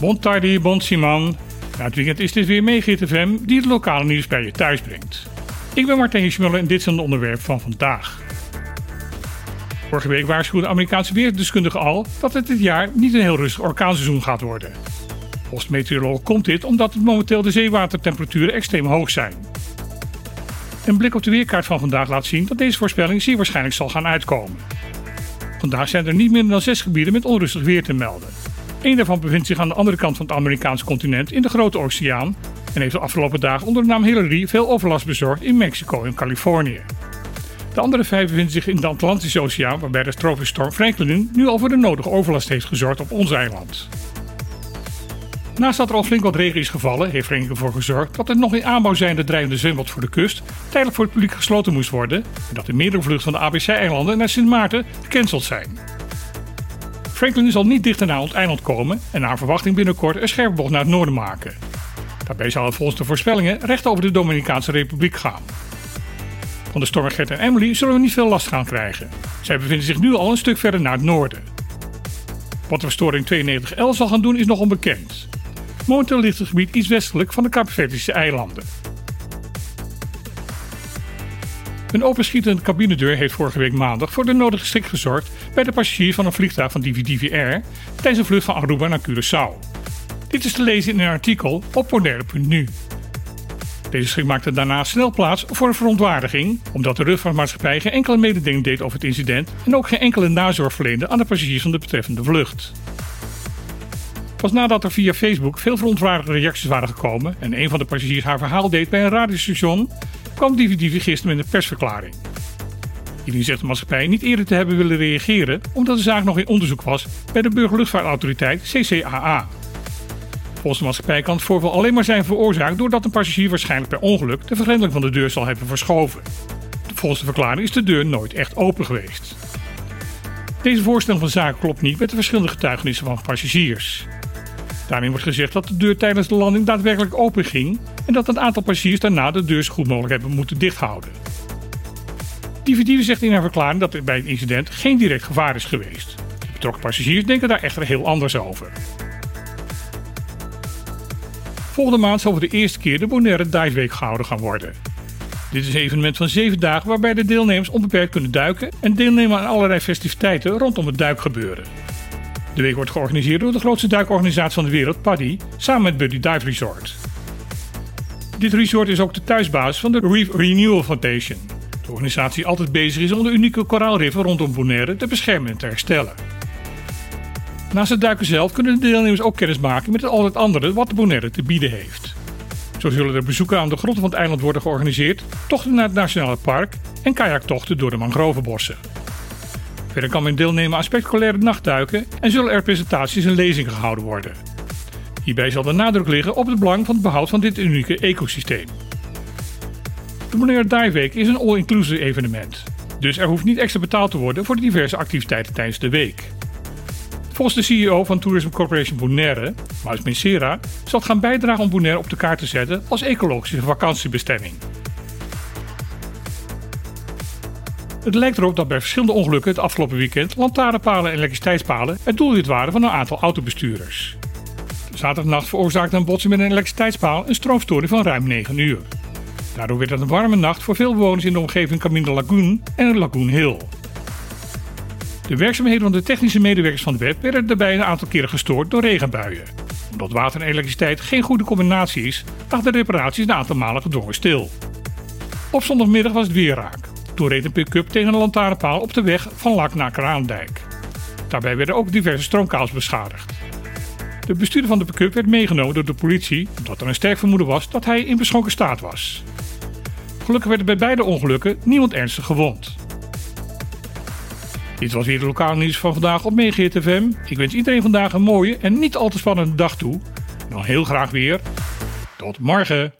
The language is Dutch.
Bon tardi, bon Simon. Na het weekend is dit weer mee GTFM die het lokale nieuws bij je thuis brengt. Ik ben Martijn Hiesmuller en dit is een onderwerp van vandaag. Vorige week waarschuwde Amerikaanse weerdeskundigen al dat het dit jaar niet een heel rustig orkaanseizoen gaat worden. Volgens meteoroloog komt dit omdat het momenteel de zeewatertemperaturen extreem hoog zijn. Een blik op de weerkaart van vandaag laat zien dat deze voorspelling zeer waarschijnlijk zal gaan uitkomen. Vandaag zijn er niet minder dan zes gebieden met onrustig weer te melden. Eén daarvan bevindt zich aan de andere kant van het Amerikaanse continent in de Grote Oceaan en heeft de afgelopen dagen onder de naam Hillary veel overlast bezorgd in Mexico en Californië. De andere vijf bevinden zich in de Atlantische Oceaan, waarbij de tropische storm Franklin nu al voor de nodige overlast heeft gezorgd op ons eiland. Naast dat er al flink wat regen is gevallen, heeft er ervoor gezorgd dat het nog in aanbouw zijnde drijvende zwembad voor de kust tijdelijk voor het publiek gesloten moest worden en dat de meerdere vluchten van de ABC-eilanden naar Sint Maarten gecanceld zijn. Franklin zal niet dichter naar ons eiland komen en naar verwachting binnenkort een scherpe bocht naar het noorden maken. Daarbij zal het volgens de voorspellingen recht over de Dominicaanse Republiek gaan. Van de stormen Gert en Emily zullen we niet veel last gaan krijgen. Zij bevinden zich nu al een stuk verder naar het noorden. Wat de verstoring 92L zal gaan doen is nog onbekend. Momenteel ligt het gebied iets westelijk van de Kaapverdische eilanden. Een openschietende cabinedeur heeft vorige week maandag voor de nodige schrik gezorgd bij de passagiers van een vliegtuig van DVDV Air tijdens een vlucht van Aruba naar Curaçao. Dit is te lezen in een artikel op Bonaire.nu. Deze schrik maakte daarna snel plaats voor een verontwaardiging, omdat de luchtvaartmaatschappij geen enkele mededeling deed over het incident en ook geen enkele nazorg verleende aan de passagiers van de betreffende vlucht. Pas nadat er via Facebook veel verontwaardigde reacties waren gekomen en een van de passagiers haar verhaal deed bij een radiostation, kwam DiviDivi gisteren met een persverklaring. Hierin zegt de maatschappij niet eerder te hebben willen reageren omdat de zaak nog in onderzoek was bij de Burgerluchtvaartautoriteit CCAA. Volgens de maatschappij kan het voorval alleen maar zijn veroorzaakt doordat een passagier waarschijnlijk per ongeluk de vergrendeling van de deur zal hebben verschoven. Volgens de verklaring is de deur nooit echt open geweest. Deze voorstelling van zaken klopt niet met de verschillende getuigenissen van passagiers. Daarin wordt gezegd dat de deur tijdens de landing daadwerkelijk open ging en dat een aantal passagiers daarna de deur zo goed mogelijk hebben moeten dichthouden. Dividende zegt in haar verklaring dat er bij het incident geen direct gevaar is geweest. De betrokken passagiers denken daar echter heel anders over. Volgende maand zal voor de eerste keer de Bonaire Dive Week gehouden gaan worden. Dit is een evenement van 7 dagen waarbij de deelnemers onbeperkt kunnen duiken en deelnemen aan allerlei festiviteiten rondom het duikgebeuren. De week wordt georganiseerd door de grootste duikorganisatie van de wereld, PADI, samen met Buddy Dive Resort. Dit resort is ook de thuisbasis van de Reef Renewal Foundation. De organisatie altijd bezig is om de unieke koraalriffen rondom Bonaire te beschermen en te herstellen. Naast het duiken zelf kunnen de deelnemers ook kennis maken met het andere wat de Bonaire te bieden heeft. Zo zullen er bezoeken aan de grotten van het eiland worden georganiseerd, tochten naar het nationale park en kajaktochten door de mangrovenbossen. Verder kan men deelnemen aan spectaculaire nachtduiken en zullen er presentaties en lezingen gehouden worden. Hierbij zal de nadruk liggen op het belang van het behoud van dit unieke ecosysteem. De Bonaire Dive Week is een all-inclusive evenement, dus er hoeft niet extra betaald te worden voor de diverse activiteiten tijdens de week. Volgens de CEO van Tourism Corporation Bonaire, Maus Mensera, zal het gaan bijdragen om Bonaire op de kaart te zetten als ecologische vakantiebestemming. Het lijkt erop dat bij verschillende ongelukken het afgelopen weekend lantaarnpalen en elektriciteitspalen het doelwit waren van een aantal autobestuurders. Zaterdagnacht veroorzaakte een botsing met een elektriciteitspaal een stroomstoring van ruim 9 uur. Daardoor werd het een warme nacht voor veel bewoners in de omgeving Camino Lagoon en Lagoon Hill. De werkzaamheden van de technische medewerkers van de web werden daarbij een aantal keren gestoord door regenbuien. Omdat water en elektriciteit geen goede combinatie is, lag de reparaties een aantal malen gedwongen stil. Op zondagmiddag was het weer raak. Toen reed een pick-up tegen een lantaarnpaal op de weg van Lak naar Kraandijk. Daarbij werden ook diverse stroomkabels beschadigd. De bestuurder van de pick-up werd meegenomen door de politie omdat er een sterk vermoeden was dat hij in beschonken staat was. Gelukkig werd bij beide ongelukken niemand ernstig gewond. Dit was weer de lokale nieuws van vandaag op FM. Ik wens iedereen vandaag een mooie en niet al te spannende dag toe. Dan heel graag weer. Tot morgen.